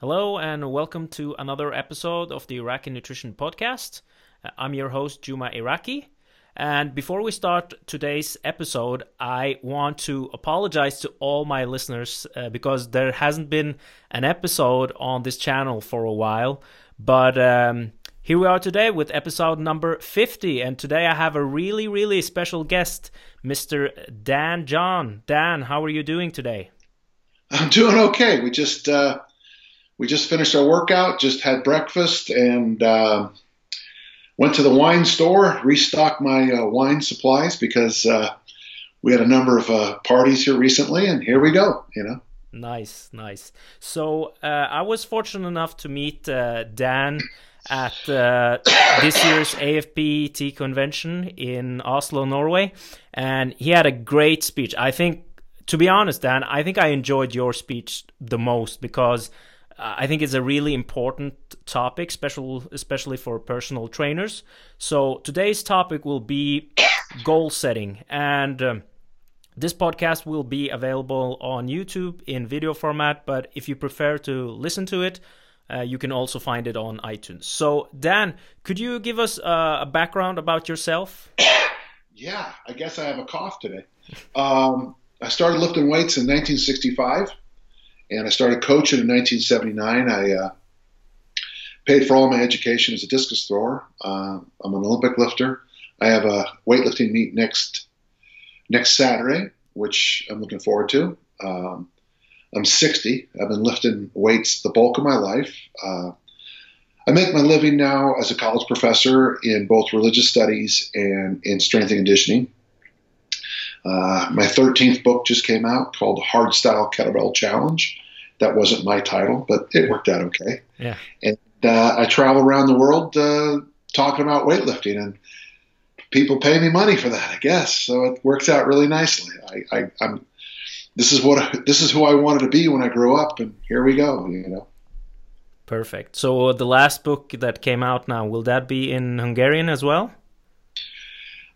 Hello, and welcome to another episode of the Iraqi Nutrition Podcast. Uh, I'm your host, Juma Iraqi. And before we start today's episode, I want to apologize to all my listeners uh, because there hasn't been an episode on this channel for a while. But um, here we are today with episode number 50. And today I have a really, really special guest, Mr. Dan John. Dan, how are you doing today? I'm doing okay. We just uh, we just finished our workout, just had breakfast, and uh, went to the wine store, restocked my uh, wine supplies because uh, we had a number of uh, parties here recently, and here we go. You know. Nice, nice. So uh, I was fortunate enough to meet uh, Dan at uh, this year's AFPT convention in Oslo, Norway, and he had a great speech. I think, to be honest, Dan, I think I enjoyed your speech the most because I think it's a really important topic, special especially for personal trainers. So today's topic will be goal setting, and um, this podcast will be available on YouTube in video format. But if you prefer to listen to it, uh, you can also find it on iTunes. So Dan, could you give us uh, a background about yourself? Yeah, I guess I have a cough today. Um, I started lifting weights in 1965 and I started coaching in 1979. I uh, paid for all my education as a discus thrower. Uh, I'm an Olympic lifter. I have a weightlifting meet next next Saturday, which I'm looking forward to. Um, I'm 60. I've been lifting weights the bulk of my life. Uh, I make my living now as a college professor in both religious studies and in strength and conditioning. Uh, my 13th book just came out called Hardstyle Kettlebell Challenge. That wasn't my title, but it worked out okay. Yeah. And uh, I travel around the world uh, talking about weightlifting, and people pay me money for that, I guess. So it works out really nicely. I, I, I'm this is what this is who I wanted to be when I grew up, and here we go. You know. Perfect. So the last book that came out now will that be in Hungarian as well?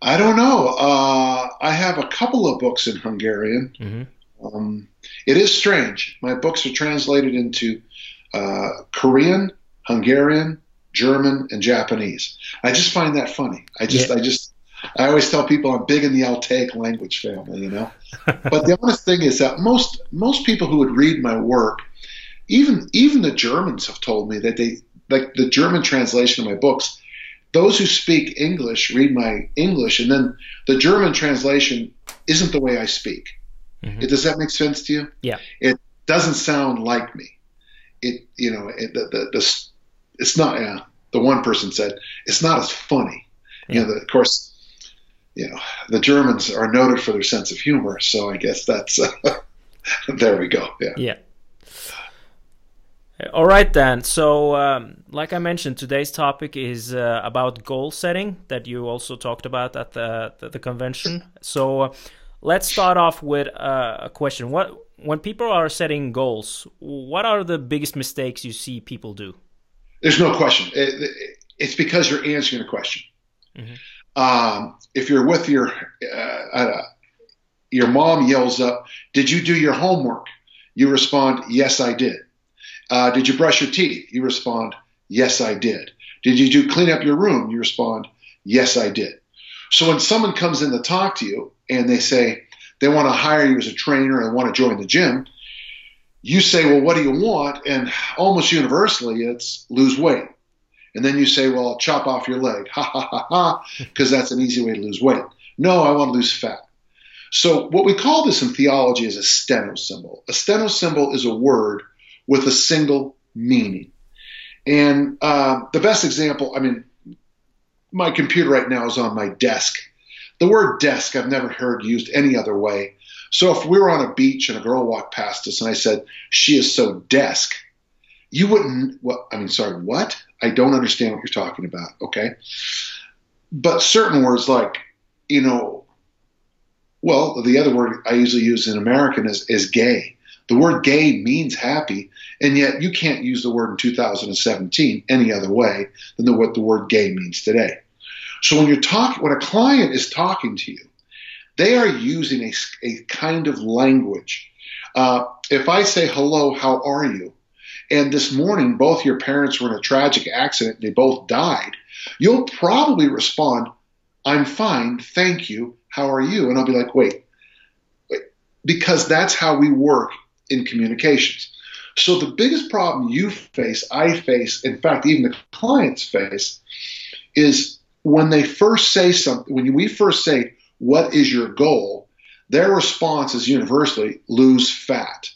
I don't know. Uh, I have a couple of books in Hungarian. Mm-hmm. Um, it is strange. My books are translated into uh, Korean, Hungarian, German, and Japanese. I just find that funny. I just, yeah. I just, I always tell people I'm big in the Altaic language family, you know. but the honest thing is that most most people who would read my work, even even the Germans have told me that they like the German translation of my books those who speak English read my English, and then the German translation isn't the way I speak. Mm-hmm. It, does that make sense to you? Yeah. It doesn't sound like me. It, you know, it, the, the, the, it's not. Yeah, the one person said it's not as funny. Yeah. You know, the, of course, you know, the Germans are noted for their sense of humor, so I guess that's. Uh, there we go. Yeah. Yeah. All right, then. So, um, like I mentioned, today's topic is uh, about goal setting that you also talked about at the the, the convention. So, uh, let's start off with uh, a question: What when people are setting goals, what are the biggest mistakes you see people do? There's no question. It, it, it's because you're answering a question. Mm-hmm. Um, if you're with your uh, your mom yells up, "Did you do your homework?" You respond, "Yes, I did." Uh, did you brush your teeth? You respond, Yes, I did. Did you do clean up your room? You respond, Yes, I did. So when someone comes in to talk to you and they say they want to hire you as a trainer and want to join the gym, you say, Well, what do you want? And almost universally, it's lose weight. And then you say, Well, chop off your leg. Ha ha ha ha, because that's an easy way to lose weight. No, I want to lose fat. So what we call this in theology is a steno symbol. A steno symbol is a word with a single meaning. And uh, the best example, I mean, my computer right now is on my desk. The word desk I've never heard used any other way. So if we were on a beach and a girl walked past us and I said, she is so desk, you wouldn't, well, I mean, sorry, what? I don't understand what you're talking about, okay? But certain words like, you know, well, the other word I usually use in American is, is gay. The word gay means happy, and yet you can't use the word in 2017 any other way than the, what the word gay means today. So when you're talking, when a client is talking to you, they are using a, a kind of language. Uh, if I say, hello, how are you? And this morning, both your parents were in a tragic accident, they both died, you'll probably respond, I'm fine, thank you, how are you? And I'll be like, wait, wait, because that's how we work in communications. So the biggest problem you face, I face, in fact, even the clients face, is when they first say something, when we first say, What is your goal? their response is universally lose fat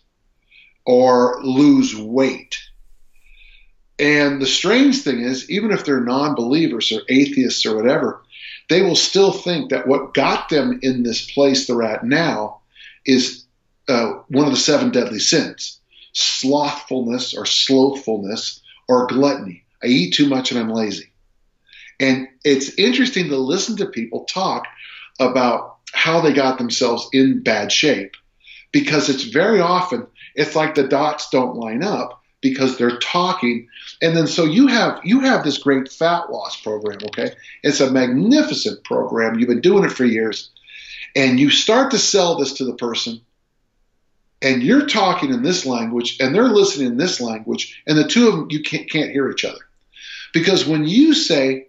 or lose weight. And the strange thing is, even if they're non believers or atheists or whatever, they will still think that what got them in this place they're at now is uh, one of the seven deadly sins slothfulness or slothfulness or gluttony. I eat too much and I'm lazy. And it's interesting to listen to people talk about how they got themselves in bad shape because it's very often it's like the dots don't line up because they're talking. And then so you have you have this great fat loss program okay? It's a magnificent program. You've been doing it for years. And you start to sell this to the person and you're talking in this language and they're listening in this language and the two of them you can't, can't hear each other. Because when you say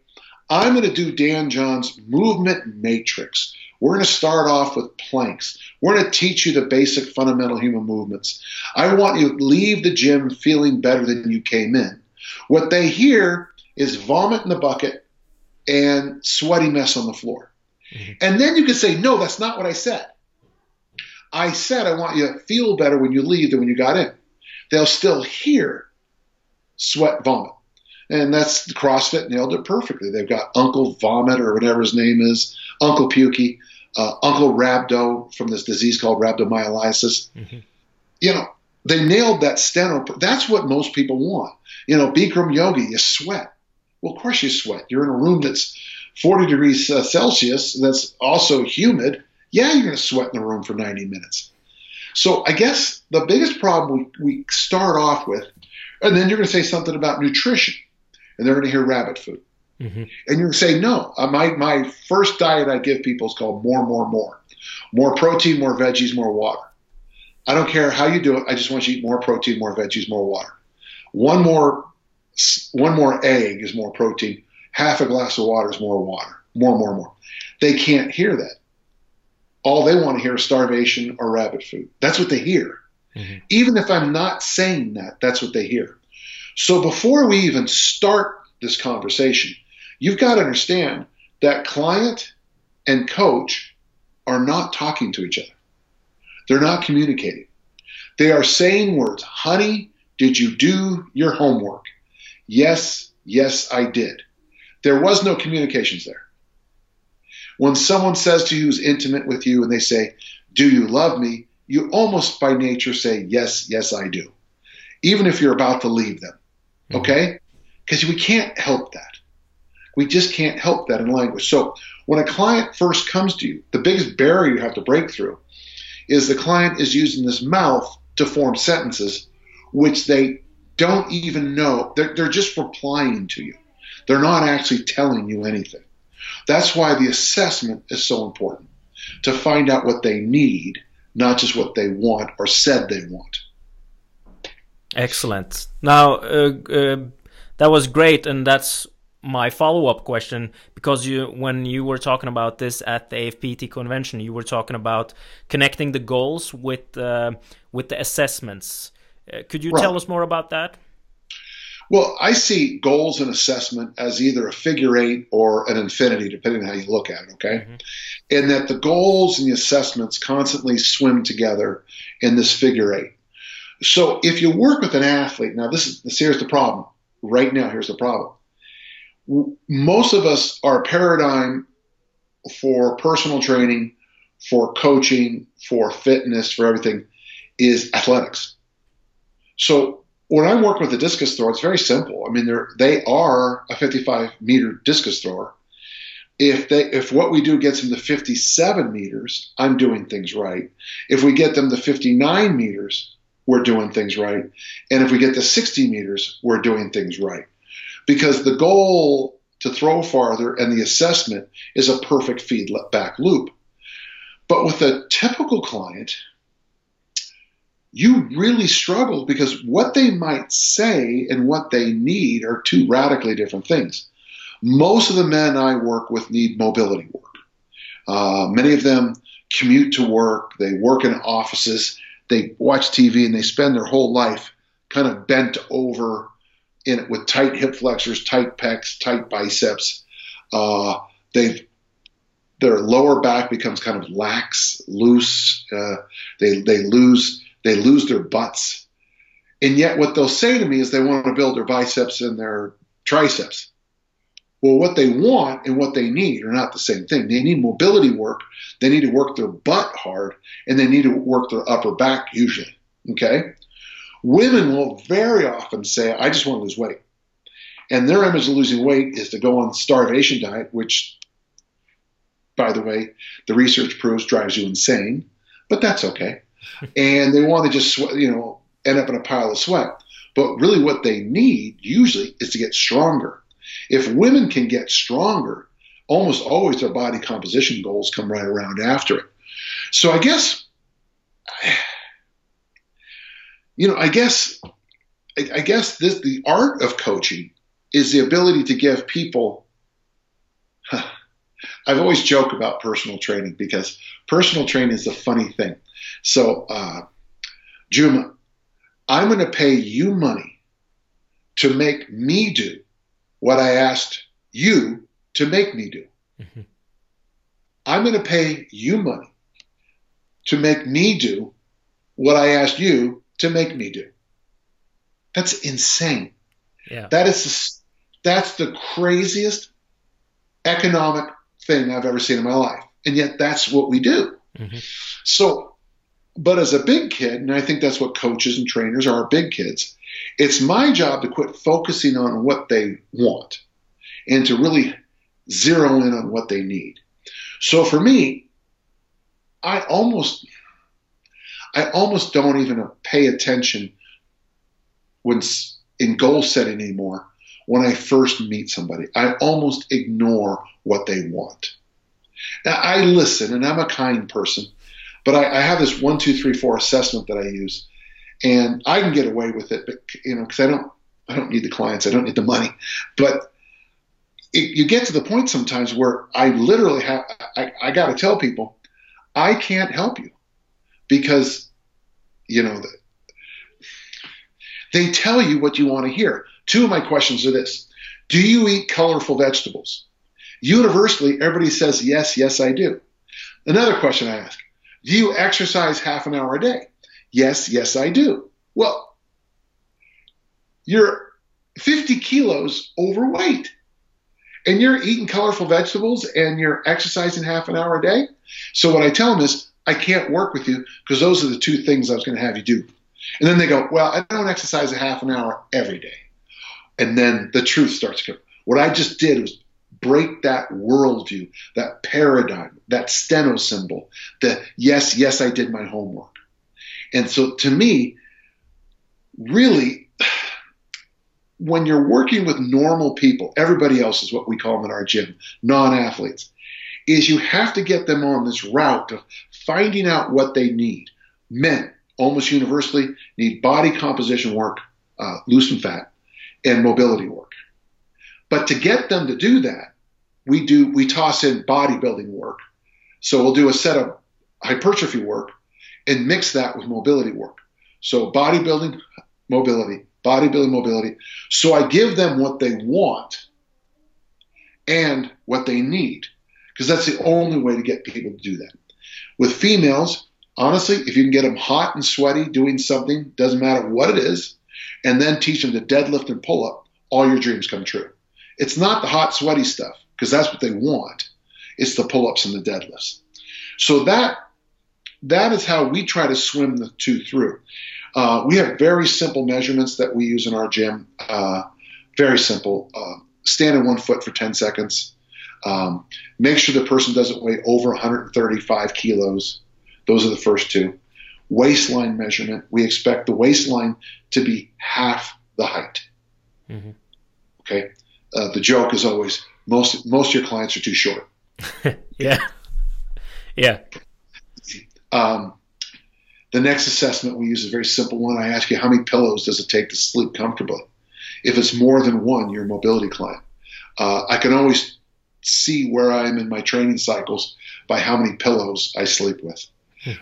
i'm going to do dan john's movement matrix we're going to start off with planks. We're going to teach you the basic fundamental human movements. I want you to leave the gym feeling better than you came in. What they hear is vomit in the bucket and sweaty mess on the floor. Mm-hmm. And then you can say, no, that's not what I said. I said I want you to feel better when you leave than when you got in. They'll still hear sweat, vomit. And that's CrossFit nailed it perfectly. They've got Uncle Vomit or whatever his name is, Uncle Pukey uh, Uncle Rhabdo from this disease called rhabdomyolysis. Mm-hmm. You know, they nailed that steno. That's what most people want. You know, Bikram yogi, you sweat. Well, of course you sweat. You're in a room that's 40 degrees uh, Celsius that's also humid. Yeah, you're going to sweat in the room for 90 minutes. So I guess the biggest problem we, we start off with, and then you're going to say something about nutrition, and they're going to hear rabbit food. Mm-hmm. And you say, no, uh, my, my first diet I give people is called more, more, more. More protein, more veggies, more water. I don't care how you do it. I just want you to eat more protein, more veggies, more water. One more, one more egg is more protein. Half a glass of water is more water. More, more, more. They can't hear that. All they want to hear is starvation or rabbit food. That's what they hear. Mm-hmm. Even if I'm not saying that, that's what they hear. So before we even start this conversation, You've got to understand that client and coach are not talking to each other. They're not communicating. They are saying words. Honey, did you do your homework? Yes, yes, I did. There was no communications there. When someone says to you who's intimate with you and they say, Do you love me? You almost by nature say, Yes, yes, I do. Even if you're about to leave them. Mm-hmm. Okay? Because we can't help that. We just can't help that in language. So when a client first comes to you, the biggest barrier you have to break through is the client is using this mouth to form sentences which they don't even know. They're, they're just replying to you. They're not actually telling you anything. That's why the assessment is so important to find out what they need, not just what they want or said they want. Excellent. Now, uh, uh, that was great, and that's my follow-up question because you when you were talking about this at the AFPT convention you were talking about connecting the goals with uh, with the assessments. Uh, could you right. tell us more about that? Well I see goals and assessment as either a figure eight or an infinity depending on how you look at it okay? Mm-hmm. and that the goals and the assessments constantly swim together in this figure eight. So if you work with an athlete now this is here's the problem. Right now here's the problem most of us, our paradigm for personal training, for coaching, for fitness, for everything is athletics. So when I work with a discus thrower, it's very simple. I mean, they're, they are a 55 meter discus thrower. If they, if what we do gets them to 57 meters, I'm doing things right. If we get them to 59 meters, we're doing things right. And if we get to 60 meters, we're doing things right because the goal to throw farther, and the assessment is a perfect feedback loop. But with a typical client, you really struggle because what they might say and what they need are two radically different things. Most of the men I work with need mobility work. Uh, many of them commute to work, they work in offices, they watch TV, and they spend their whole life kind of bent over in it with tight hip flexors, tight pecs, tight biceps. Uh, they've their lower back becomes kind of lax, loose. Uh, they they lose they lose their butts, and yet what they'll say to me is they want to build their biceps and their triceps. Well, what they want and what they need are not the same thing. They need mobility work. They need to work their butt hard, and they need to work their upper back usually. Okay. Women will very often say, I just want to lose weight. And their image of losing weight is to go on starvation diet, which, by the way, the research proves drives you insane, but that's okay. and they want to just, sweat, you know, end up in a pile of sweat. But really, what they need usually is to get stronger. If women can get stronger, almost always their body composition goals come right around after it. So I guess you know, I guess, I, I guess this the art of coaching is the ability to give people. Huh, I've always joked about personal training because personal training is a funny thing. So, uh, Juma, I'm going to pay you money to make me do what I asked you to make me do. Mm-hmm. I'm going to pay you money to make me do what I asked you to make me do. That's insane. Yeah. That is that's the craziest economic thing I've ever seen in my life. And yet that's what we do. Mm-hmm. So but as a big kid, and I think that's what coaches and trainers are big kids, it's my job to quit focusing on what they want and to really zero in on what they need. So for me, I almost I almost don't even pay attention when in goal setting anymore when I first meet somebody. I almost ignore what they want. Now, I listen and I'm a kind person, but I, I have this one, two, three, four assessment that I use, and I can get away with it, but you know, because I don't, I don't need the clients, I don't need the money, but it, you get to the point sometimes where I literally have, I, I got to tell people, I can't help you because you know, they tell you what you want to hear. Two of my questions are this Do you eat colorful vegetables? Universally, everybody says, Yes, yes, I do. Another question I ask Do you exercise half an hour a day? Yes, yes, I do. Well, you're 50 kilos overweight and you're eating colorful vegetables and you're exercising half an hour a day. So, what I tell them is, I can't work with you because those are the two things I was going to have you do. And then they go, well, I don't exercise a half an hour every day. And then the truth starts to come. What I just did was break that worldview, that paradigm, that steno symbol, the yes, yes, I did my homework. And so to me, really, when you're working with normal people, everybody else is what we call them in our gym, non athletes, is you have to get them on this route of finding out what they need. Men, almost universally, need body composition work, uh, loose and fat, and mobility work. But to get them to do that, we do we toss in bodybuilding work. So we'll do a set of hypertrophy work and mix that with mobility work. So bodybuilding, mobility, bodybuilding, mobility. So I give them what they want and what they need because that's the only way to get people to do that. With females, honestly, if you can get them hot and sweaty doing something, doesn't matter what it is, and then teach them to deadlift and pull up, all your dreams come true. It's not the hot, sweaty stuff, because that's what they want. It's the pull ups and the deadlifts. So that that is how we try to swim the two through. Uh, we have very simple measurements that we use in our gym. Uh, very simple. Uh, stand in one foot for 10 seconds. Um, make sure the person doesn't weigh over 135 kilos. Those are the first two. Waistline measurement. We expect the waistline to be half the height. Mm-hmm. Okay. Uh, the joke is always most most of your clients are too short. yeah, yeah. Um, the next assessment we use is a very simple one. I ask you how many pillows does it take to sleep comfortably. If it's more than one, you're a mobility client. Uh, I can always see where I am in my training cycles by how many pillows I sleep with.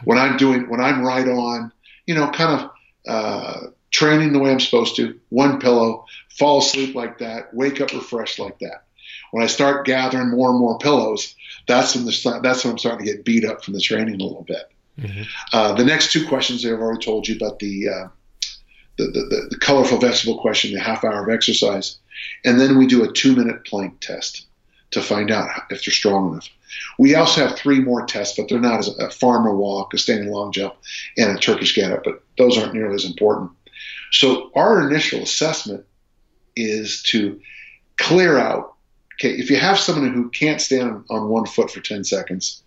When I'm doing, when I'm right on, you know, kind of uh, training the way I'm supposed to, one pillow, fall asleep like that, wake up refreshed like that. When I start gathering more and more pillows, that's when the that's when I'm starting to get beat up from the training a little bit. Mm-hmm. Uh, the next two questions I've already told you about the, uh, the, the, the colorful vegetable question, the half hour of exercise, and then we do a two minute plank test to find out if they're strong enough. We also have three more tests, but they're not as a farmer walk, a standing long jump, and a Turkish get up, but those aren't nearly as important. So our initial assessment is to clear out. Okay, if you have someone who can't stand on one foot for 10 seconds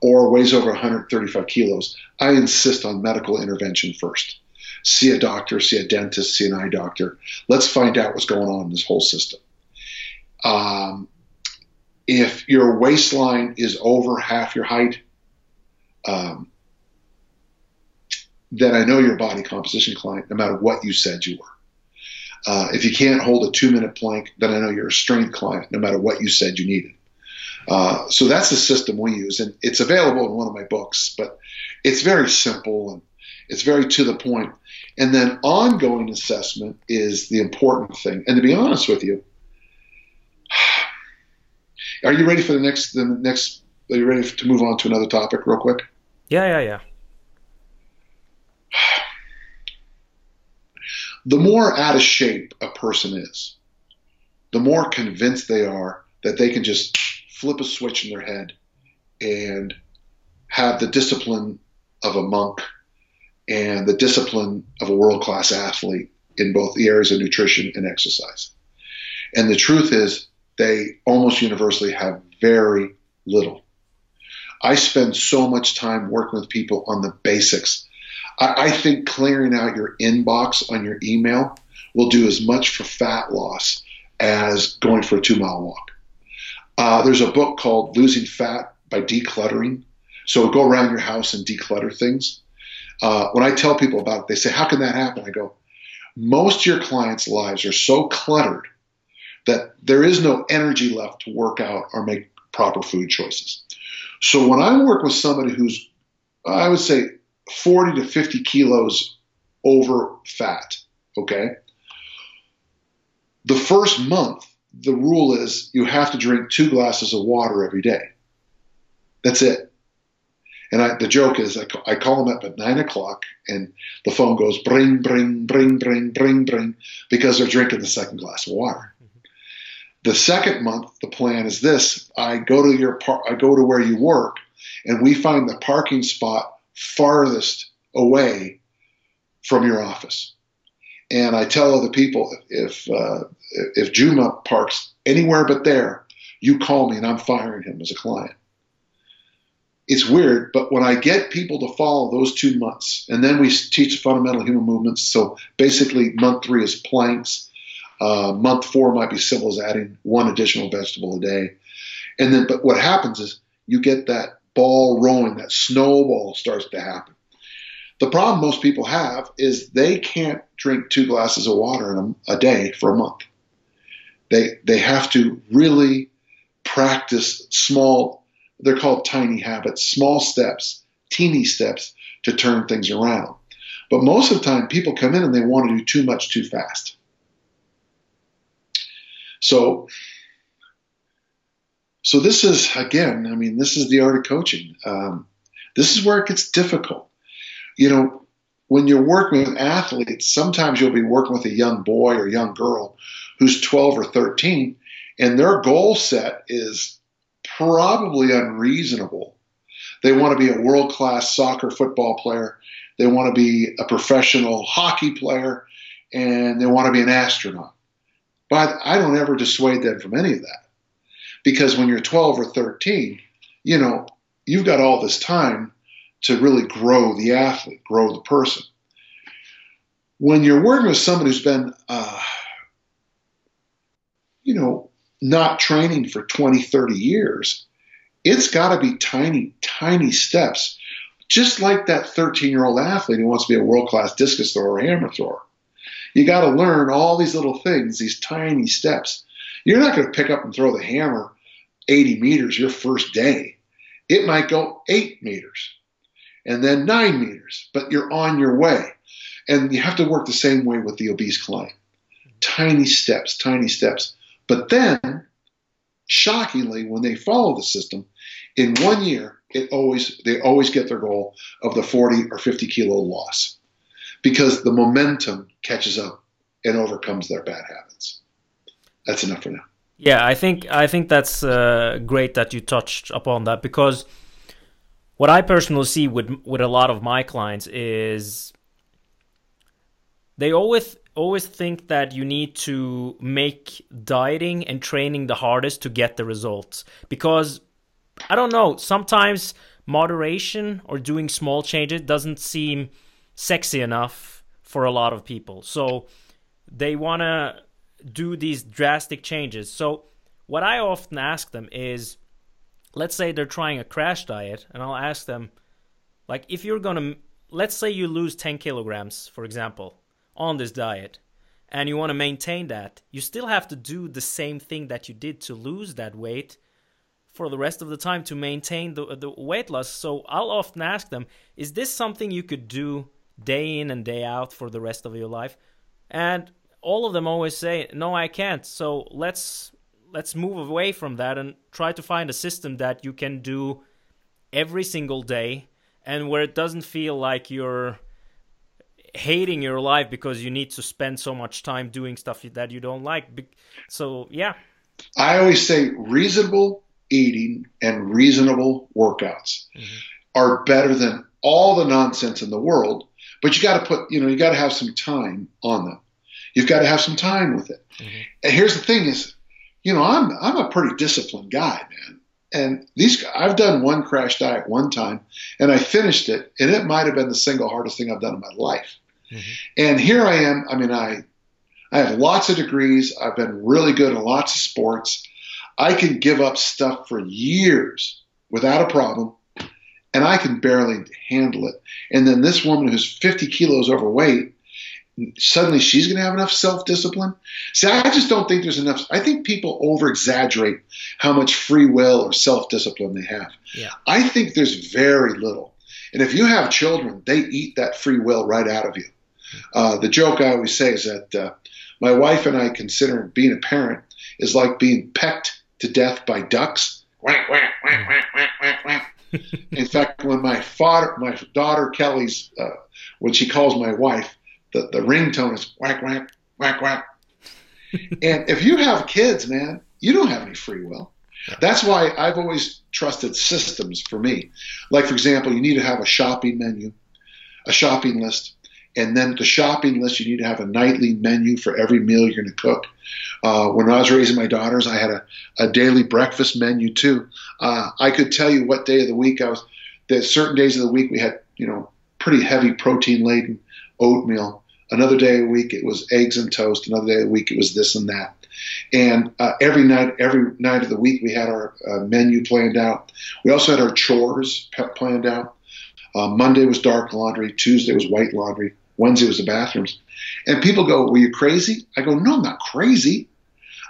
or weighs over 135 kilos, I insist on medical intervention first. See a doctor, see a dentist, see an eye doctor. Let's find out what's going on in this whole system. Um, if your waistline is over half your height, um, then I know you're a body composition client, no matter what you said you were. Uh, if you can't hold a two minute plank, then I know you're a strength client, no matter what you said you needed. Uh, so that's the system we use, and it's available in one of my books, but it's very simple and it's very to the point. And then ongoing assessment is the important thing. And to be honest with you, are you ready for the next? The next? Are you ready to move on to another topic, real quick? Yeah, yeah, yeah. The more out of shape a person is, the more convinced they are that they can just flip a switch in their head and have the discipline of a monk and the discipline of a world class athlete in both the areas of nutrition and exercise. And the truth is, they almost universally have very little. I spend so much time working with people on the basics. I, I think clearing out your inbox on your email will do as much for fat loss as going for a two mile walk. Uh, there's a book called Losing Fat by Decluttering. So go around your house and declutter things. Uh, when I tell people about it, they say, How can that happen? I go, Most of your clients' lives are so cluttered that there is no energy left to work out or make proper food choices. So when I work with somebody who's, I would say, 40 to 50 kilos over fat, okay, the first month, the rule is you have to drink two glasses of water every day. That's it. And I, the joke is, I, I call them up at nine o'clock, and the phone goes bring, bring, bring, bring, bring, bring, because they're drinking the second glass of water. The second month, the plan is this: I go to your par- I go to where you work, and we find the parking spot farthest away from your office. And I tell other people if uh, if Juma parks anywhere but there, you call me and I'm firing him as a client. It's weird, but when I get people to follow those two months, and then we teach fundamental human movements. So basically, month three is planks. Uh, month four might be simple as adding one additional vegetable a day. And then, but what happens is you get that ball rolling, that snowball starts to happen. The problem most people have is they can't drink two glasses of water in a, a day for a month. They, they have to really practice small, they're called tiny habits, small steps, teeny steps to turn things around. But most of the time, people come in and they want to do too much too fast. So, so this is again, I mean, this is the art of coaching. Um, this is where it gets difficult. You know, when you're working with athletes, sometimes you'll be working with a young boy or young girl who's 12 or 13, and their goal set is probably unreasonable. They want to be a world class soccer football player, they want to be a professional hockey player, and they want to be an astronaut. But I don't ever dissuade them from any of that. Because when you're 12 or 13, you know, you've got all this time to really grow the athlete, grow the person. When you're working with somebody who's been, uh, you know, not training for 20, 30 years, it's got to be tiny, tiny steps. Just like that 13 year old athlete who wants to be a world class discus thrower or hammer thrower. You got to learn all these little things, these tiny steps. You're not going to pick up and throw the hammer 80 meters your first day. It might go eight meters and then nine meters, but you're on your way. And you have to work the same way with the obese client. Tiny steps, tiny steps. But then, shockingly, when they follow the system, in one year, it always they always get their goal of the 40 or 50 kilo loss because the momentum catches up and overcomes their bad habits. That's enough for now. Yeah, I think I think that's uh, great that you touched upon that because what I personally see with with a lot of my clients is they always always think that you need to make dieting and training the hardest to get the results because I don't know sometimes moderation or doing small changes doesn't seem sexy enough for a lot of people so they want to do these drastic changes so what I often ask them is let's say they're trying a crash diet and I'll ask them like if you're going to let's say you lose 10 kilograms for example on this diet and you want to maintain that, you still have to do the same thing that you did to lose that weight for the rest of the time to maintain the, the weight loss. So I'll often ask them, is this something you could do day in and day out for the rest of your life? And all of them always say, no, I can't. So let's let's move away from that and try to find a system that you can do every single day and where it doesn't feel like you're hating your life because you need to spend so much time doing stuff that you don't like. So, yeah. I always say reasonable eating and reasonable workouts mm-hmm. are better than all the nonsense in the world, but you got to put, you know, you got to have some time on them. You've got to have some time with it. Mm-hmm. And here's the thing is, you know, I'm I'm a pretty disciplined guy, man. And these I've done one crash diet one time and I finished it and it might have been the single hardest thing I've done in my life. Mm-hmm. And here I am. I mean, I I have lots of degrees. I've been really good in lots of sports. I can give up stuff for years without a problem, and I can barely handle it. And then this woman who's 50 kilos overweight, suddenly she's going to have enough self discipline. See, I just don't think there's enough. I think people over exaggerate how much free will or self discipline they have. Yeah. I think there's very little. And if you have children, they eat that free will right out of you. Uh, the joke I always say is that uh, my wife and I consider being a parent is like being pecked to death by ducks. In fact, when my father, my daughter Kelly's, uh, when she calls my wife, the, the ringtone is whack, whack, whack, whack. and if you have kids, man, you don't have any free will. That's why I've always trusted systems for me. Like, for example, you need to have a shopping menu, a shopping list. And then the shopping list, you need to have a nightly menu for every meal you're going to cook. Uh, when I was raising my daughters, I had a, a daily breakfast menu too. Uh, I could tell you what day of the week I was. There's certain days of the week we had, you know, pretty heavy protein laden oatmeal. Another day the week it was eggs and toast. Another day of the week it was this and that. And uh, every night, every night of the week, we had our uh, menu planned out. We also had our chores planned out. Uh, Monday was dark laundry. Tuesday was white laundry. Wednesday was the bathrooms. And people go, Were you crazy? I go, No, I'm not crazy.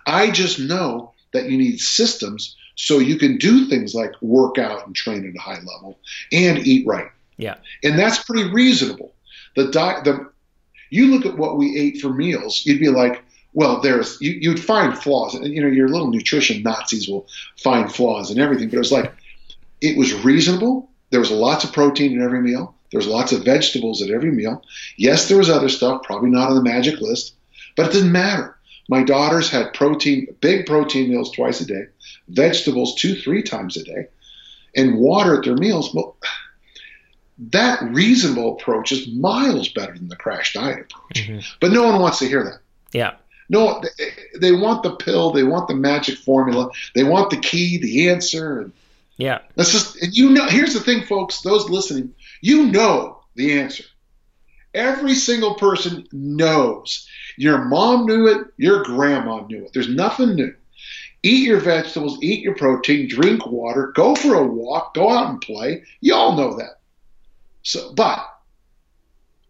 I just know that you need systems so you can do things like work out and train at a high level and eat right. Yeah. And that's pretty reasonable. The di- the you look at what we ate for meals, you'd be like, well, there's you, you'd find flaws. And you know, your little nutrition Nazis will find flaws in everything. But it was like it was reasonable. There was lots of protein in every meal. There's lots of vegetables at every meal. Yes, there was other stuff, probably not on the magic list, but it didn't matter. My daughters had protein, big protein meals twice a day, vegetables two, three times a day, and water at their meals. Well, that reasonable approach is miles better than the crash diet approach. Mm-hmm. But no one wants to hear that. Yeah. No, they, they, want the pill, they want the magic formula, they want the key, the answer. And yeah. That's just, and you know, here's the thing, folks, those listening, you know the answer. Every single person knows. Your mom knew it, your grandma knew it. There's nothing new. Eat your vegetables, eat your protein, drink water, go for a walk, go out and play. You all know that. So, but,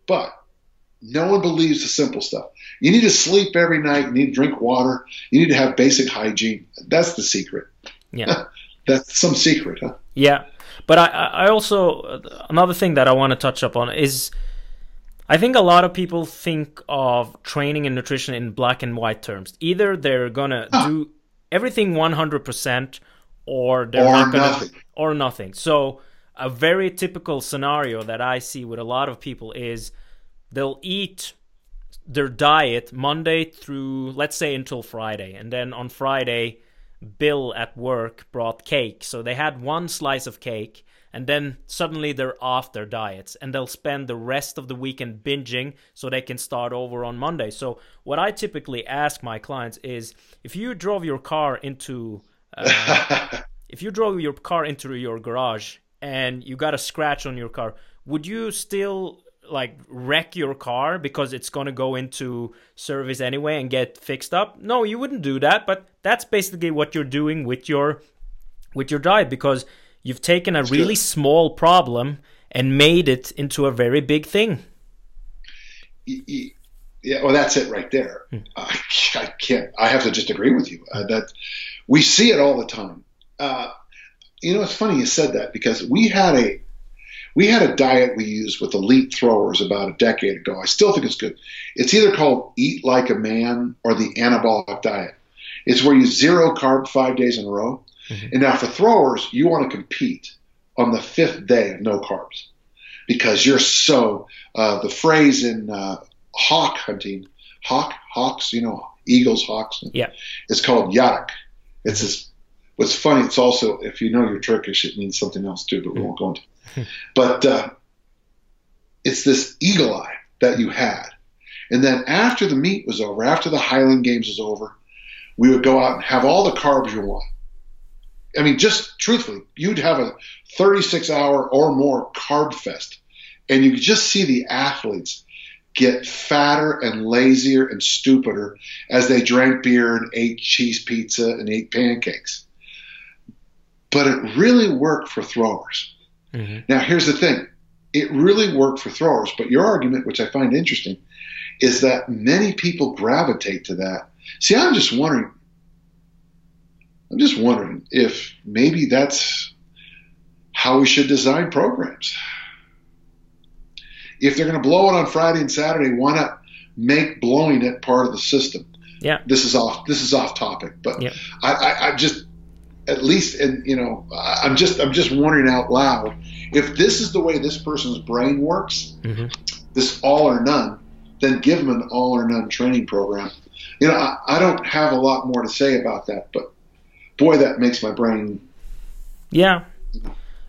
but, no one believes the simple stuff. You need to sleep every night. You need to drink water. You need to have basic hygiene. That's the secret. Yeah. That's some secret, huh? Yeah. But I, I also, another thing that I want to touch upon is I think a lot of people think of training and nutrition in black and white terms. Either they're going to huh. Ah. do everything 100% or they're or not going to, or nothing. So, a very typical scenario that I see with a lot of people is they'll eat their diet Monday through, let's say, until Friday. And then on Friday, Bill at work brought cake. So they had one slice of cake. And then suddenly they're off their diets and they'll spend the rest of the weekend binging so they can start over on Monday. So, what I typically ask my clients is if you drove your car into uh, if you drove your car into your garage and you got a scratch on your car, would you still like wreck your car because it's going to go into service anyway and get fixed up? No you wouldn't do that but that's basically what you're doing with your with your diet because you've taken a really small problem and made it into a very big thing. Yeah well that's it right there. Hmm. I, I, can't i have to just agree with you uh, that we see it all the time. Uh, you know it's funny you said that because we had a we had a diet we used with elite throwers about a decade ago. I still think it's good. It's either called Eat Like a Man or the Anabolic Diet. It's where you zero carb five days in a row. Mm-hmm. And now for throwers, you want to compete on the fifth day of no carbs because you're so, uh, the phrase in uh, hawk hunting, hawk, hawks, you know, eagles, hawks. Yeah. It's called yarak. It's this, what's funny, it's also, if you know you're Turkish, it means something else too, but we won't go into but uh, it's this eagle eye that you had. And then after the meet was over, after the Highland Games was over, we would go out and have all the carbs you want. I mean, just truthfully, you'd have a 36 hour or more carb fest. And you could just see the athletes get fatter and lazier and stupider as they drank beer and ate cheese pizza and ate pancakes. But it really worked for throwers. Mm-hmm. Now, here's the thing it really worked for throwers, but your argument, which I find interesting, is that many people gravitate to that. See, I'm just wondering. I'm just wondering if maybe that's how we should design programs. If they're going to blow it on Friday and Saturday, why not make blowing it part of the system? Yeah. This is off. This is off topic, but yeah. I, I, I just at least and you know i'm just i'm just wondering out loud if this is the way this person's brain works mm-hmm. this all or none then give them an all or none training program. You know I, I, don't have a lot more to say about that but boy that makes my brain yeah.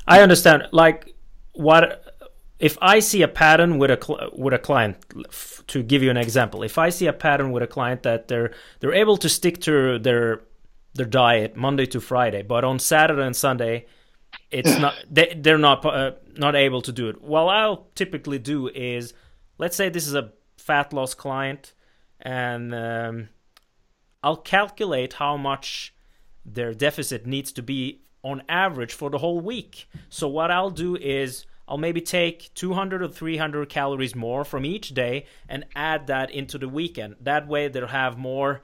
I understand. Like what if i see a pattern with a with a client to give you an example if i see a pattern with a client that they're they're able to stick to their their diet Monday to Friday, but on Saturday and Sunday, it's not they, they're not uh, not able to do it. What I'll typically do is, let's say this is a fat loss client, and um, I'll calculate how much their deficit needs to be on average for the whole week. So what I'll do is I'll maybe take 200 or 300 calories more from each day and add that into the weekend. That way they'll have more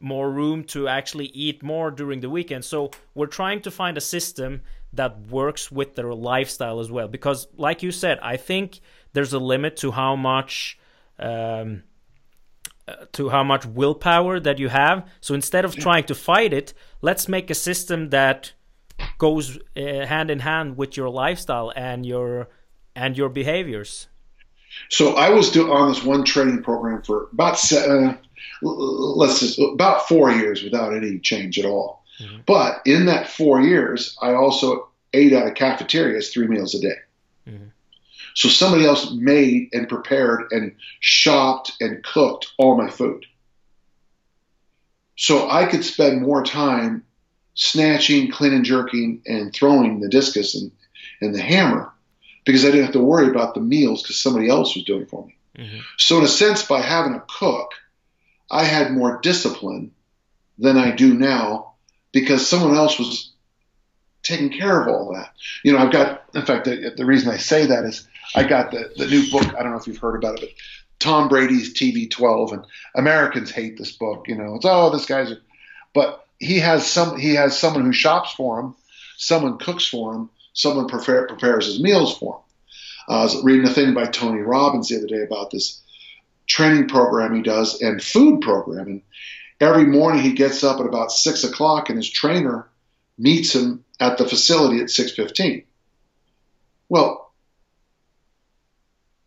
more room to actually eat more during the weekend. So we're trying to find a system that works with their lifestyle as well. Because, like you said, I think there's a limit to how much. Um, uh, to how much willpower that you have. So instead of trying to fight it, let's make a system that goes uh, hand in hand with your lifestyle and your and your behaviors. So I was do, on this one training program for about uh, let's just about four years without any change at all. Mm-hmm. But in that four years, I also ate out of cafeterias three meals a day. Mm-hmm. So somebody else made and prepared and shopped and cooked all my food. So I could spend more time snatching, clean and jerking, and throwing the discus and, and the hammer because I didn't have to worry about the meals because somebody else was doing it for me. Mm-hmm. So in a sense, by having a cook – I had more discipline than I do now because someone else was taking care of all that. You know, I've got, in fact, the, the reason I say that is I got the, the new book. I don't know if you've heard about it, but Tom Brady's TB12, and Americans hate this book. You know, it's oh, this guy's, but he has some. He has someone who shops for him, someone cooks for him, someone prepare, prepares his meals for him. Uh, I was reading a thing by Tony Robbins the other day about this training program he does and food program. And every morning he gets up at about six o'clock, and his trainer meets him at the facility at six fifteen. Well,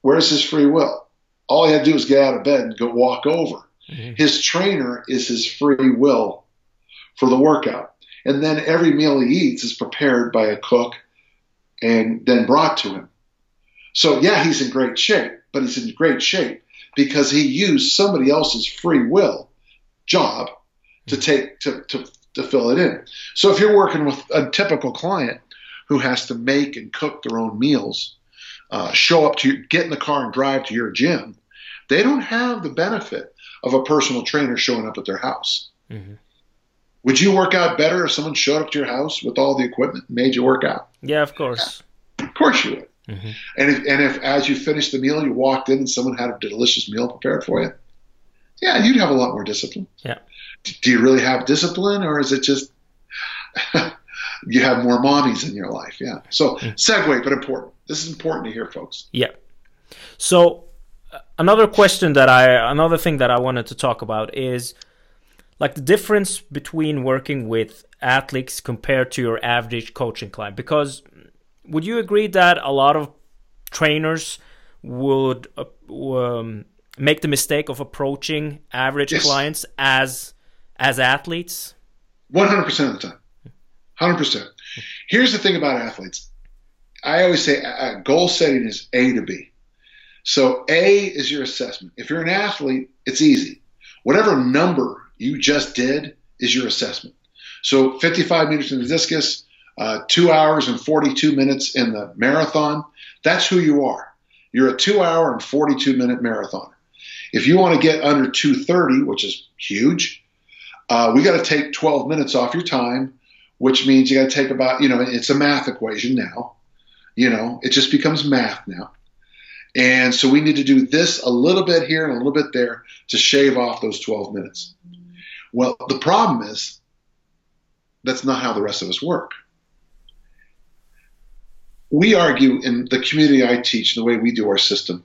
where's his free will? All he had to do was get out of bed and go walk over. Mm-hmm. His trainer is his free will for the workout. And then every meal he eats is prepared by a cook and then brought to him. So, yeah, he's in great shape, but he's in great shape because he used somebody else's free will job to take to, to, to fill it in. So, if you're working with a typical client who has to make and cook their own meals, uh, show up to get in the car and drive to your gym, they don't have the benefit of a personal trainer showing up at their house. Mm-hmm. Would you work out better if someone showed up to your house with all the equipment and made you work out? Yeah, of course. Yeah. Of course you would. Mm-hmm. And if and if as you finished the meal you walked in and someone had a delicious meal prepared for you, yeah, you'd have a lot more discipline. Yeah. Do you really have discipline, or is it just you have more mommies in your life? Yeah. So mm-hmm. segue, but important. This is important to hear, folks. Yeah. So another question that I another thing that I wanted to talk about is like the difference between working with athletes compared to your average coaching client because would you agree that a lot of trainers would uh, um, make the mistake of approaching average yes. clients as as athletes? 100% of the time. 100% here's the thing about athletes. I always say uh, goal setting is a to b. So a is your assessment. If you're an athlete it's easy. Whatever number you just did is your assessment so 55 meters in the discus uh, two hours and 42 minutes in the marathon, that's who you are. You're a two hour and 42 minute marathoner. If you want to get under 230, which is huge, uh, we got to take 12 minutes off your time, which means you got to take about, you know, it's a math equation now. You know, it just becomes math now. And so we need to do this a little bit here and a little bit there to shave off those 12 minutes. Well, the problem is that's not how the rest of us work we argue in the community I teach, the way we do our system,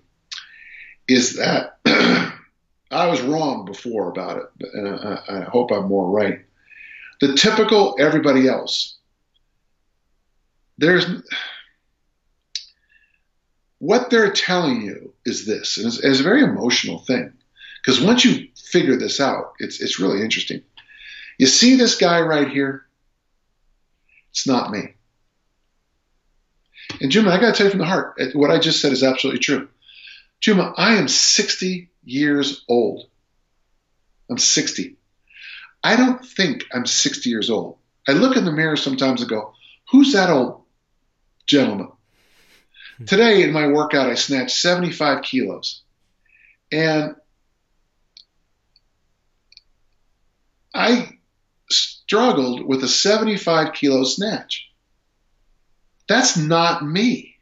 is that I was wrong before about it, and I, I hope I'm more right. The typical everybody else, there's what they're telling you is this, and it's, it's a very emotional thing, because once you figure this out, it's it's really interesting. You see this guy right here? It's not me. And Juma, I got to tell you from the heart, what I just said is absolutely true. Juma, I am 60 years old. I'm 60. I don't think I'm 60 years old. I look in the mirror sometimes and go, who's that old gentleman? Hmm. Today in my workout, I snatched 75 kilos. And I struggled with a 75 kilo snatch. That's not me.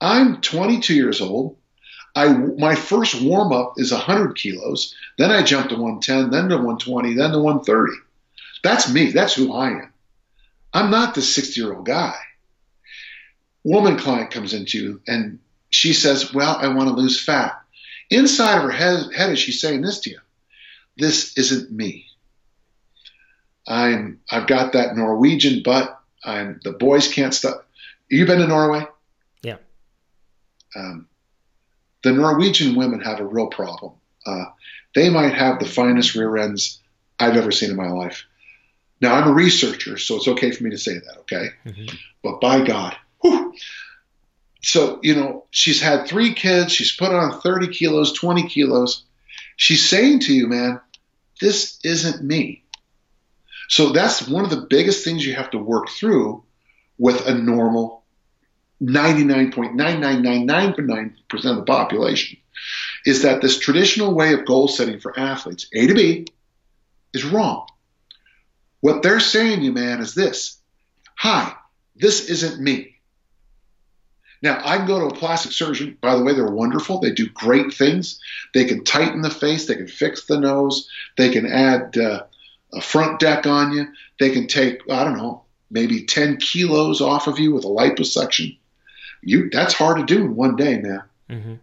I'm 22 years old. I my first warm up is 100 kilos. Then I jump to 110, then to 120, then to 130. That's me. That's who I am. I'm not the 60 year old guy. Woman client comes into you and she says, "Well, I want to lose fat." Inside of her head, head is she saying this to you? This isn't me. I'm I've got that Norwegian butt I'm the boys can't stop. You been to Norway? Yeah. Um, the Norwegian women have a real problem. Uh, they might have the finest rear ends I've ever seen in my life. Now I'm a researcher, so it's okay for me to say that, okay? Mm-hmm. But by God, whew. so you know she's had three kids. She's put on 30 kilos, 20 kilos. She's saying to you, man, this isn't me. So that's one of the biggest things you have to work through with a normal 99.9999% of the population is that this traditional way of goal setting for athletes, A to B, is wrong. What they're saying to you, man, is this Hi, this isn't me. Now, I can go to a plastic surgeon. By the way, they're wonderful. They do great things. They can tighten the face, they can fix the nose, they can add uh, a front deck on you, they can take, I don't know, maybe 10 kilos off of you with a liposuction. You, that's hard to do in one day, man. Mm-hmm.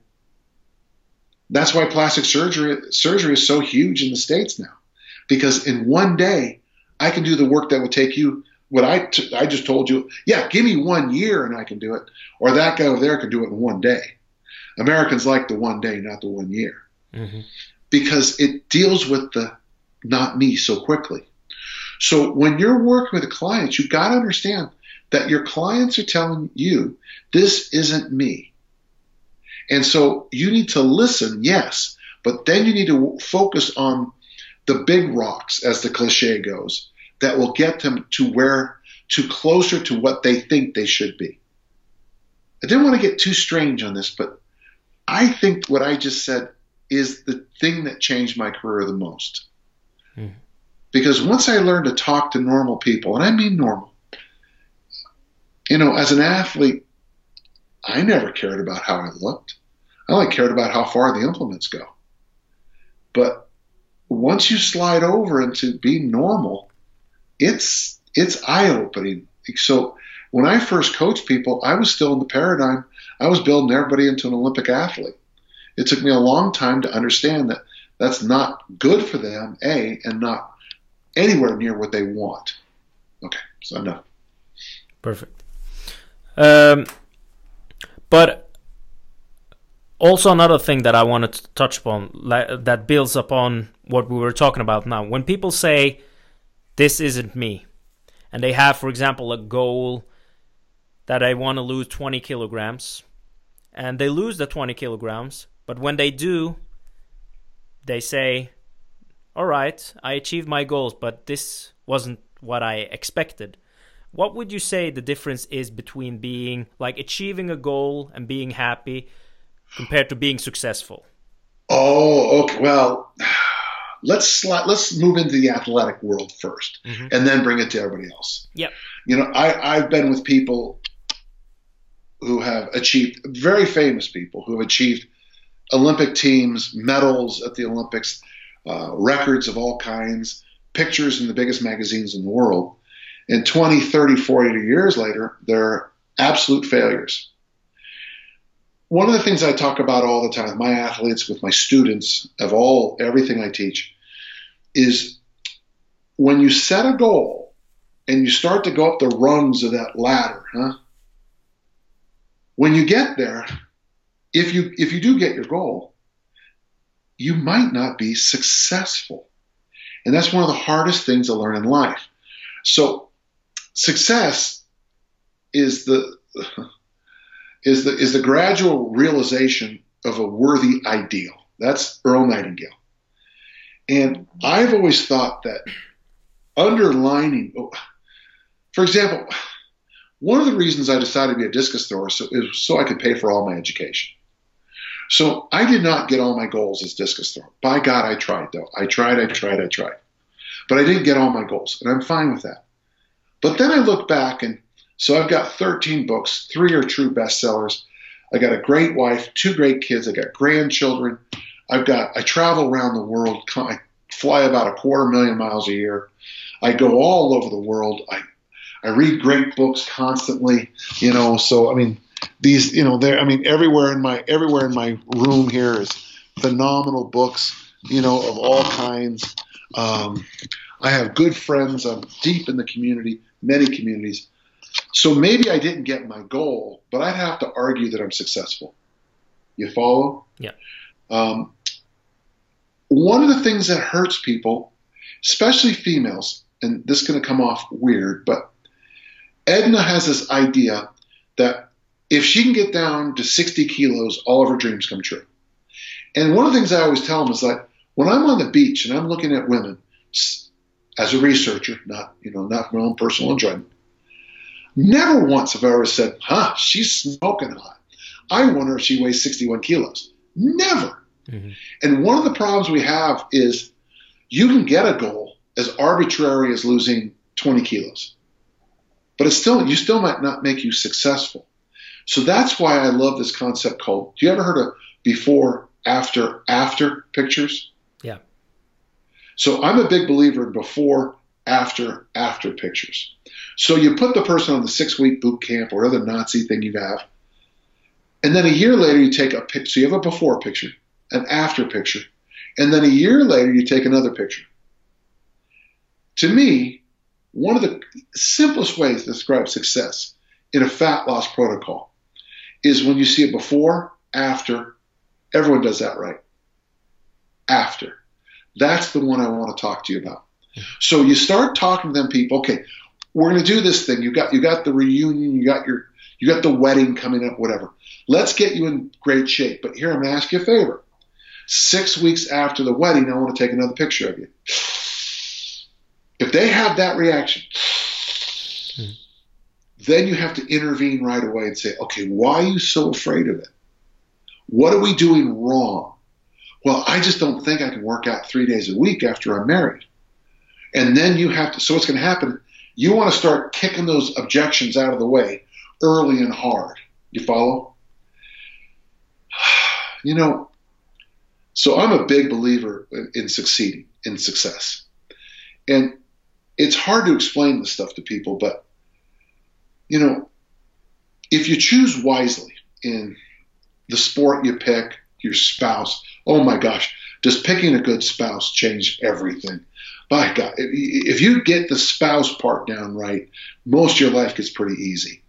That's why plastic surgery surgery is so huge in the states now, because in one day I can do the work that would take you what I, t- I just told you. Yeah, give me one year and I can do it, or that guy over there can do it in one day. Americans like the one day, not the one year, mm-hmm. because it deals with the not me so quickly. So when you're working with a client, you got to understand that your clients are telling you this isn't me. And so you need to listen, yes, but then you need to focus on the big rocks, as the cliche goes, that will get them to where, to closer to what they think they should be. I didn't want to get too strange on this, but I think what I just said is the thing that changed my career the most. Mm. Because once I learned to talk to normal people, and I mean normal, you know, as an athlete, I never cared about how I looked. I only cared about how far the implements go. But once you slide over into being normal, it's it's eye opening. So when I first coached people, I was still in the paradigm. I was building everybody into an Olympic athlete. It took me a long time to understand that that's not good for them, a, and not anywhere near what they want. Okay, so enough. Perfect. Um, but also another thing that I wanted to touch upon that builds upon what we were talking about now. When people say, "This isn't me," and they have, for example, a goal that I want to lose 20 kilograms, and they lose the 20 kilograms, but when they do, they say, "All right, I achieved my goals, but this wasn't what I expected." what would you say the difference is between being like achieving a goal and being happy compared to being successful? Oh, okay. Well, let's let's move into the athletic world 1st mm-hmm. and then bring it to everybody else. Yep. You know, I, I've been with people who have achieved very famous people who have achieved Olympic teams, medals at the Olympics, uh, records of all kinds, pictures in the biggest magazines in the world. And 20, 30, 40 years later, they're absolute failures. One of the things I talk about all the time with my athletes, with my students, of all everything I teach, is when you set a goal and you start to go up the rungs of that ladder, huh? When you get there, if you if you do get your goal, you might not be successful. And that's one of the hardest things to learn in life. So success is the is the is the gradual realization of a worthy ideal. That's Earl Nightingale. And I've always thought that underlining, for example, one of the reasons I decided to be a discus thrower is so I could pay for all my education. So I did not get all my goals as discus thrower. By God, I tried though. I tried, I tried, I tried. But I didn't get all my goals, and I'm fine with that. But then I look back and so I've got 13 books, three are true bestsellers. I got a great wife, two great kids, I got grandchildren. I've got I travel around the world. I fly about a quarter million miles a year. I go all over the world. I I read great books constantly, you know, so I mean these, you know, there I mean everywhere in my everywhere in my room here is phenomenal books, you know, of all kinds. Um, I have good friends. I'm deep in the community many communities. So maybe I didn't get my goal, but I'd have to argue that I'm successful. You follow? Yeah. Um, one of the things that hurts people, especially females, and this is going to come off weird, but Edna has this idea that if she can get down to 60 kilos, all of her dreams come true. And one of the things I always tell them is that when I'm on the beach and I'm looking at women, as a researcher, not you know, not for my own personal enjoyment. Never once have I ever said, "Huh, she's smoking hot." I wonder if she weighs 61 kilos. Never. Mm-hmm. And one of the problems we have is you can get a goal as arbitrary as losing 20 kilos. But it's still, you still might not make you successful. So that's why I love this concept called, do you ever heard of before, after, after pictures? Yeah. So I'm a big believer in before, after, after pictures. So you put the person on the six week boot camp or other Nazi thing you have, and then a year later you take a picture. So you have a before picture, an after picture, and then a year later you take another picture. To me, one of the simplest ways to describe success in a fat loss protocol is when you see it before, after. Everyone does that right. After. That's the one I want to talk to you about. So you start talking to them people, okay, we're going to do this thing. You got you got the reunion, you got your you got the wedding coming up, whatever. Let's get you in great shape. But here I'm going to ask you a favor. Six weeks after the wedding, I want to take another picture of you. If they have that reaction, then you have to intervene right away and say, okay, why are you so afraid of it? What are we doing wrong? Well, I just don't think I can work out three days a week after I'm married. And then you have to, so what's going to happen? You want to start kicking those objections out of the way early and hard. You follow? You know, so I'm a big believer in succeeding, in success. And it's hard to explain this stuff to people, but you know, if you choose wisely in the sport you pick, your spouse, oh my gosh, does picking a good spouse change everything? By God, if you get the spouse part down right, most of your life gets pretty easy.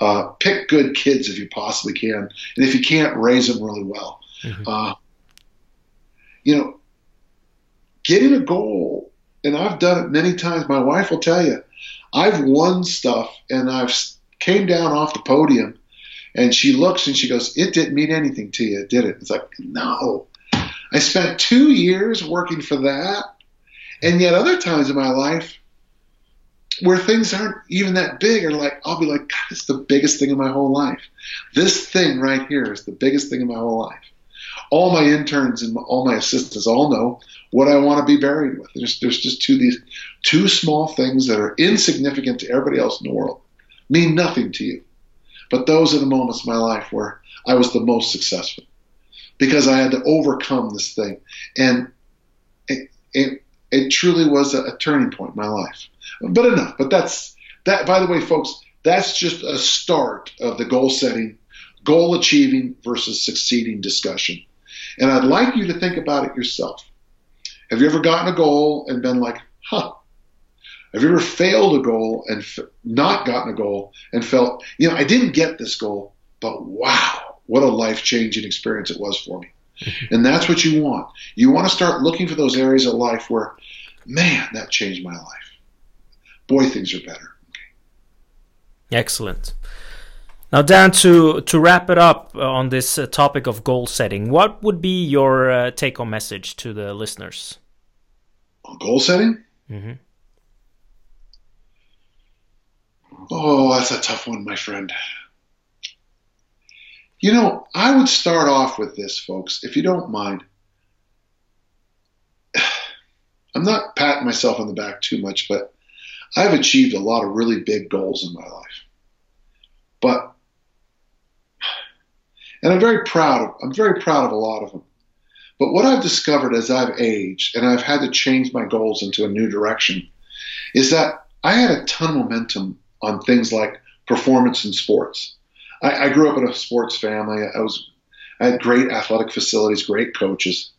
Uh, pick good kids if you possibly can, and if you can't, raise them really well. Mm-hmm. Uh, you know, getting a goal and I've done it many times. My wife will tell you, I've won stuff and I've came down off the podium and she looks and she goes, it didn't mean anything to you, did it? It's like, no. I spent two years working for that. And yet other times in my life where things aren't even that big are like, I'll be like, God, it's the biggest thing in my whole life. This thing right here is the biggest thing in my whole life all my interns and all my assistants all know what I want to be buried with. There's, there's just two these two small things that are insignificant to everybody else in the world, mean nothing to you. But those are the moments in my life where I was the most successful because I had to overcome this thing. And it, it, it truly was a, a turning point in my life. But enough. But that's that, by the way, folks, that's just a start of the goal setting, goal achieving versus succeeding discussion. And I'd like you to think about it yourself. Have you ever gotten a goal and been like, huh? Have you ever failed a goal and f- not gotten a goal and felt, you know, I didn't get this goal, but wow, what a life changing experience it was for me. Mm-hmm. And that's what you want. You want to start looking for those areas of life where, man, that changed my life. Boy, things are better. Excellent. Now, Dan, to, to wrap it up on this uh, topic of goal setting, what would be your uh, take home message to the listeners? On goal setting? Mm-hmm. Oh, that's a tough one, my friend. You know, I would start off with this, folks, if you don't mind. I'm not patting myself on the back too much, but I've achieved a lot of really big goals in my life. But and I'm very proud of I'm very proud of a lot of them. But what I've discovered as I've aged and I've had to change my goals into a new direction is that I had a ton of momentum on things like performance in sports. I, I grew up in a sports family. I was I had great athletic facilities, great coaches.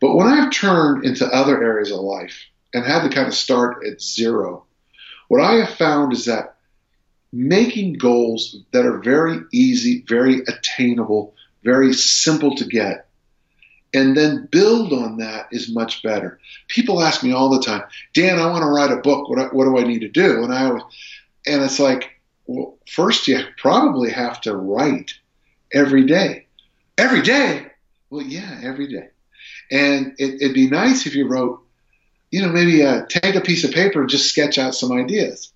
But when I've turned into other areas of life and had to kind of start at zero, what I have found is that making goals that are very easy, very attainable, very simple to get, and then build on that is much better. People ask me all the time, Dan, I want to write a book. What, what do I need to do? And I always, and it's like, well, first you probably have to write every day. Every day? Well, yeah, every day. And it, would be nice if you wrote, you know, maybe uh, take a piece of paper and just sketch out some ideas.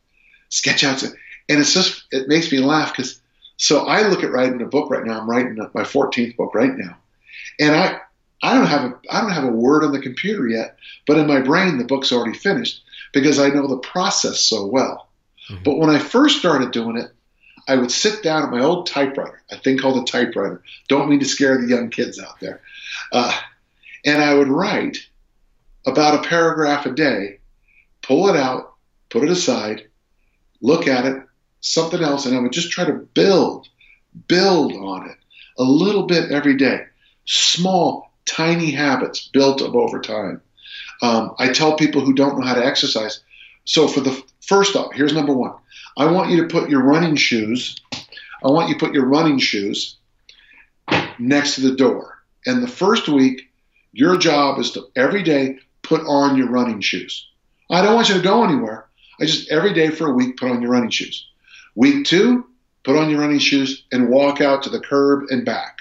Sketch out some, and it's just it makes me laugh because so I look at writing a book right now. I'm writing my 14th book right now, and I I don't have a I don't have a word on the computer yet, but in my brain the book's already finished because I know the process so well. Mm-hmm. But when I first started doing it, I would sit down at my old typewriter, a thing called a typewriter. Don't mean to scare the young kids out there. Uh, and I would write about a paragraph a day, pull it out, put it aside, look at it, something else, and I would just try to build, build on it a little bit every day. Small, tiny habits built up over time. Um, I tell people who don't know how to exercise. So for the first off, here's number one. I want you to put your running shoes. I want you to put your running shoes next to the door. And the first week, your job is to every day put on your running shoes. I don't want you to go anywhere. I just every day for a week put on your running shoes. Week two, put on your running shoes and walk out to the curb and back.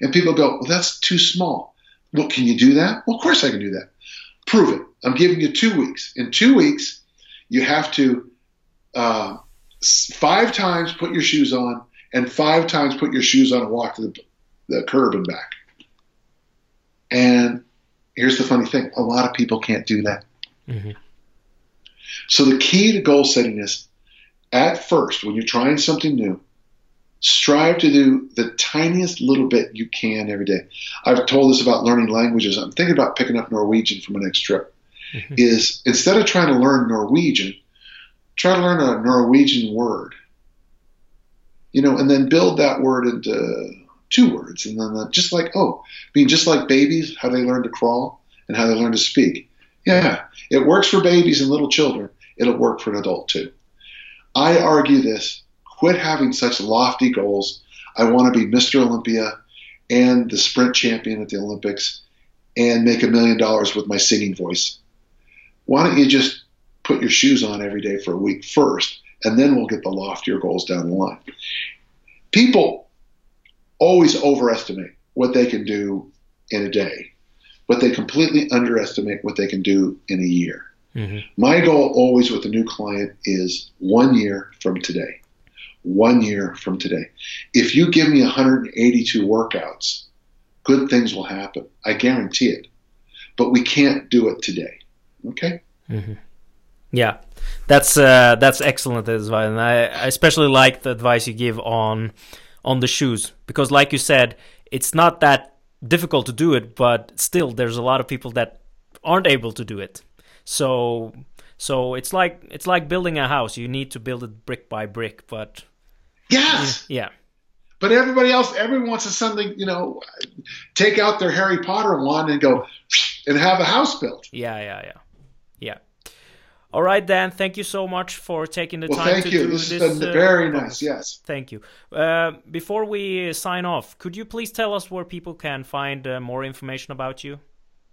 And people go, well, that's too small. Well, can you do that? Well, of course I can do that. Prove it. I'm giving you two weeks. In two weeks, you have to uh, five times put your shoes on and five times put your shoes on and walk to the, the curb and back. And here's the funny thing a lot of people can't do that. Mm-hmm. So the key to goal setting is at first, when you're trying something new, strive to do the tiniest little bit you can every day. I've told this about learning languages. I'm thinking about picking up Norwegian for my next trip. Mm-hmm. Is instead of trying to learn Norwegian, try to learn a Norwegian word. You know, and then build that word into two words, and then uh, just like oh, I mean, just like babies, how they learn to crawl and how they learn to speak. Yeah, it works for babies and little children. It'll work for an adult too. I argue this quit having such lofty goals. I want to be Mr. Olympia and the sprint champion at the Olympics and make a million dollars with my singing voice. Why don't you just put your shoes on every day for a week first, and then we'll get the loftier goals down the line? People always overestimate what they can do in a day, but they completely underestimate what they can do in a year. Mm-hmm. My goal always with a new client is one year from today one year from today. If you give me 182 workouts, good things will happen. I guarantee it. But we can't do it today. Okay? Mm-hmm. Yeah, that's uh, that's excellent advice, and I, I especially like the advice you give on on the shoes because, like you said, it's not that difficult to do it, but still, there's a lot of people that aren't able to do it. So so it's like it's like building a house. You need to build it brick by brick, but Yes. Yeah. But everybody else, everyone wants to suddenly, you know, take out their Harry Potter wand and go and have a house built. Yeah, yeah, yeah, yeah. All right, Dan. Thank you so much for taking the well, time thank to you. do this. This has been uh, very nice. Yes. Thank you. Uh, before we sign off, could you please tell us where people can find uh, more information about you?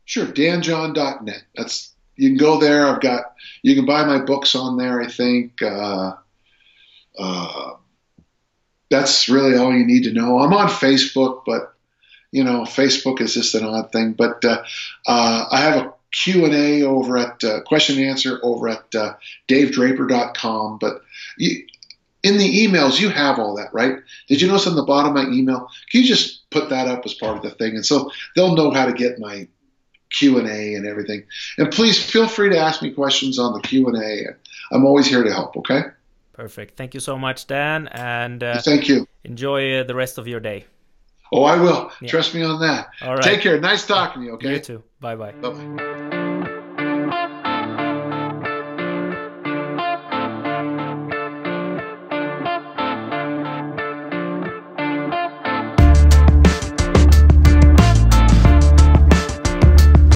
Sure, danjohn.net. That's you can go there. I've got you can buy my books on there. I think. Uh, uh that's really all you need to know. I'm on Facebook, but you know, Facebook is just an odd thing. But uh, uh, I have a Q&A over at uh, question and answer over at uh, davedraper.com. But you, in the emails, you have all that, right? Did you notice on the bottom of my email? Can you just put that up as part of the thing? And so they'll know how to get my Q&A and everything. And please feel free to ask me questions on the Q&A. I'm always here to help, okay? Perfect. Thank you so much, Dan. And uh, thank you. Enjoy uh, the rest of your day. Oh, I will. Yeah. Trust me on that. All right. Take care. Nice talking to you. Okay. You too. Bye bye. Bye bye.